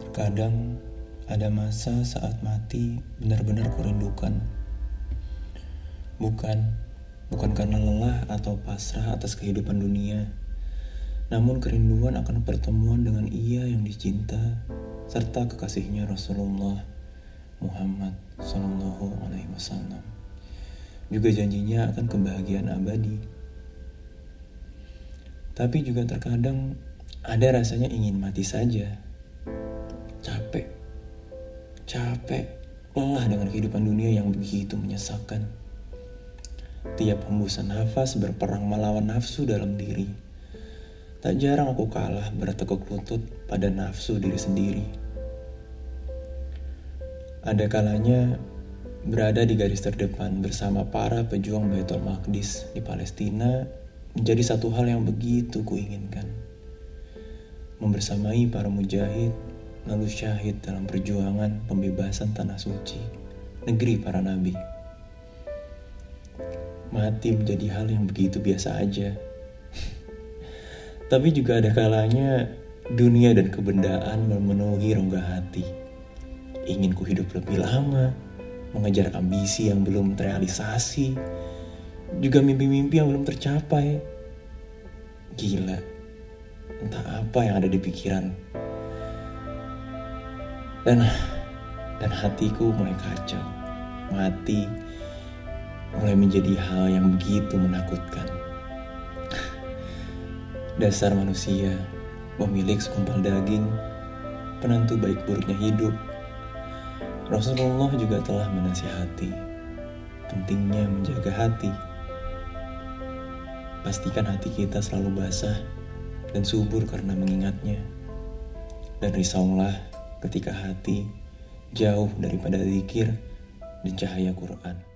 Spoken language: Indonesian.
Terkadang ada masa saat mati benar-benar kurindukan. Bukan, bukan karena lelah atau pasrah atas kehidupan dunia, namun kerinduan akan pertemuan dengan ia yang dicinta serta kekasihnya Rasulullah Muhammad Sallallahu Alaihi Wasallam. Juga janjinya akan kebahagiaan abadi. Tapi juga terkadang ada rasanya ingin mati saja capek lelah dengan kehidupan dunia yang begitu menyesakkan tiap hembusan nafas berperang melawan nafsu dalam diri. Tak jarang aku kalah bertekuk lutut pada nafsu diri sendiri. Ada kalanya berada di garis terdepan bersama para pejuang Baitul Maqdis di Palestina menjadi satu hal yang begitu kuinginkan. Membersamai para mujahid lalu syahid dalam perjuangan pembebasan tanah suci, negeri para nabi. Mati menjadi hal yang begitu biasa aja. Tapi juga ada kalanya dunia dan kebendaan memenuhi rongga hati. Ingin ku hidup lebih lama, mengejar ambisi yang belum terrealisasi, juga mimpi-mimpi yang belum tercapai. Gila, entah apa yang ada di pikiran dan dan hatiku mulai kacau. Mati mulai menjadi hal yang begitu menakutkan. Dasar manusia pemilik sekumpal daging penentu baik buruknya hidup. Rasulullah juga telah menasihati. Pentingnya menjaga hati. Pastikan hati kita selalu basah dan subur karena mengingatnya. Dan risaulah ketika hati jauh daripada zikir dan cahaya Quran.